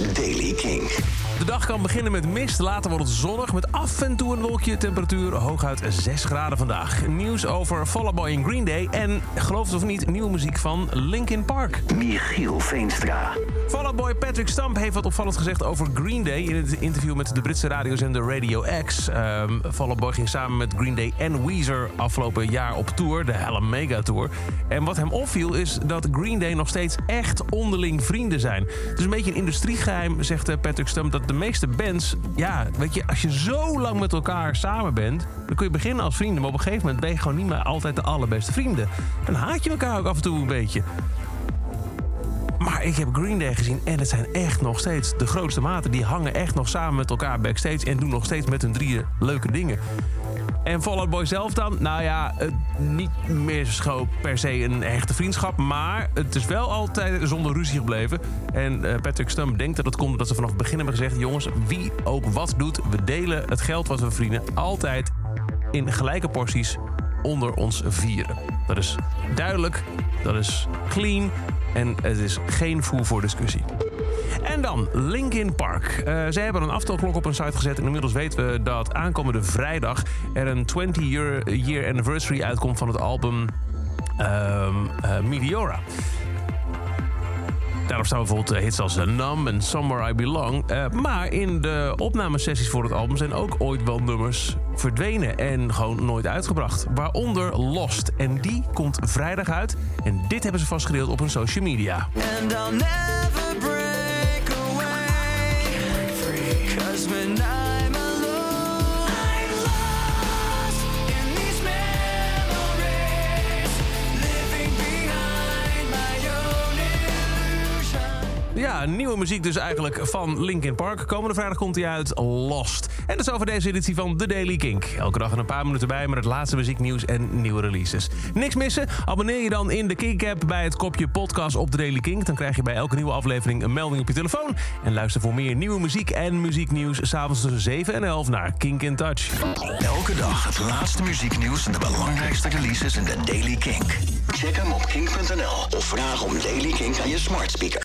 Daily King. De dag kan beginnen met mist, later wordt het zonnig met af en toe een wolkje. Temperatuur hooguit 6 graden vandaag. Nieuws over Fall Out Boy in Green Day en, geloof het of niet, nieuwe muziek van Linkin Park. Michiel Veenstra. Fall Out Boy Patrick Stump heeft wat opvallend gezegd over Green Day... in het interview met de Britse radiozender Radio X. Um, Fall Out Boy ging samen met Green Day en Weezer afgelopen jaar op tour, de Hella Mega Tour. En wat hem opviel is dat Green Day nog steeds echt onderling vrienden zijn. Het is een beetje een industriegeheim, zegt Patrick Stump... dat de meeste bands, ja, weet je, als je zo lang met elkaar samen bent, dan kun je beginnen als vrienden, maar op een gegeven moment ben je gewoon niet meer altijd de allerbeste vrienden. Dan haat je elkaar ook af en toe een beetje. Maar ik heb Green Day gezien en het zijn echt nog steeds de grootste maten. Die hangen echt nog samen met elkaar backstage en doen nog steeds met hun drieën leuke dingen. En Fall Boy zelf dan? Nou ja, niet meer zo per se een echte vriendschap. Maar het is wel altijd zonder ruzie gebleven. En uh, Patrick Stump denkt dat het komt dat ze vanaf het begin hebben gezegd... jongens, wie ook wat doet, we delen het geld wat we verdienen... altijd in gelijke porties onder ons vieren. Dat is duidelijk, dat is clean en het is geen voer voor discussie. En dan Linkin Park. Uh, zij hebben een aftelklok op een site gezet. En inmiddels weten we dat aankomende vrijdag er een 20 year, anniversary uitkomt van het album um, uh, Meteora. Daarop staan bijvoorbeeld hits als Numb en Somewhere I Belong. Uh, maar in de opnamesessies voor het album zijn ook ooit wel nummers verdwenen en gewoon nooit uitgebracht. Waaronder Lost. En die komt vrijdag uit. En dit hebben ze vastgedeeld op hun social media. And I'll never break away. I'm Ja, nieuwe muziek dus eigenlijk van Linkin Park. Komende vrijdag komt hij uit, Lost. En dat is over deze editie van The Daily Kink. Elke dag een paar minuten bij met het laatste muzieknieuws en nieuwe releases. Niks missen? Abonneer je dan in de Kink-app bij het kopje podcast op The Daily Kink. Dan krijg je bij elke nieuwe aflevering een melding op je telefoon. En luister voor meer nieuwe muziek en muzieknieuws... s'avonds tussen 7 en 11 naar Kink in Touch. Elke dag het laatste muzieknieuws en de belangrijkste releases in The Daily Kink. Check hem op kink.nl of vraag om Daily Kink aan je smart speaker.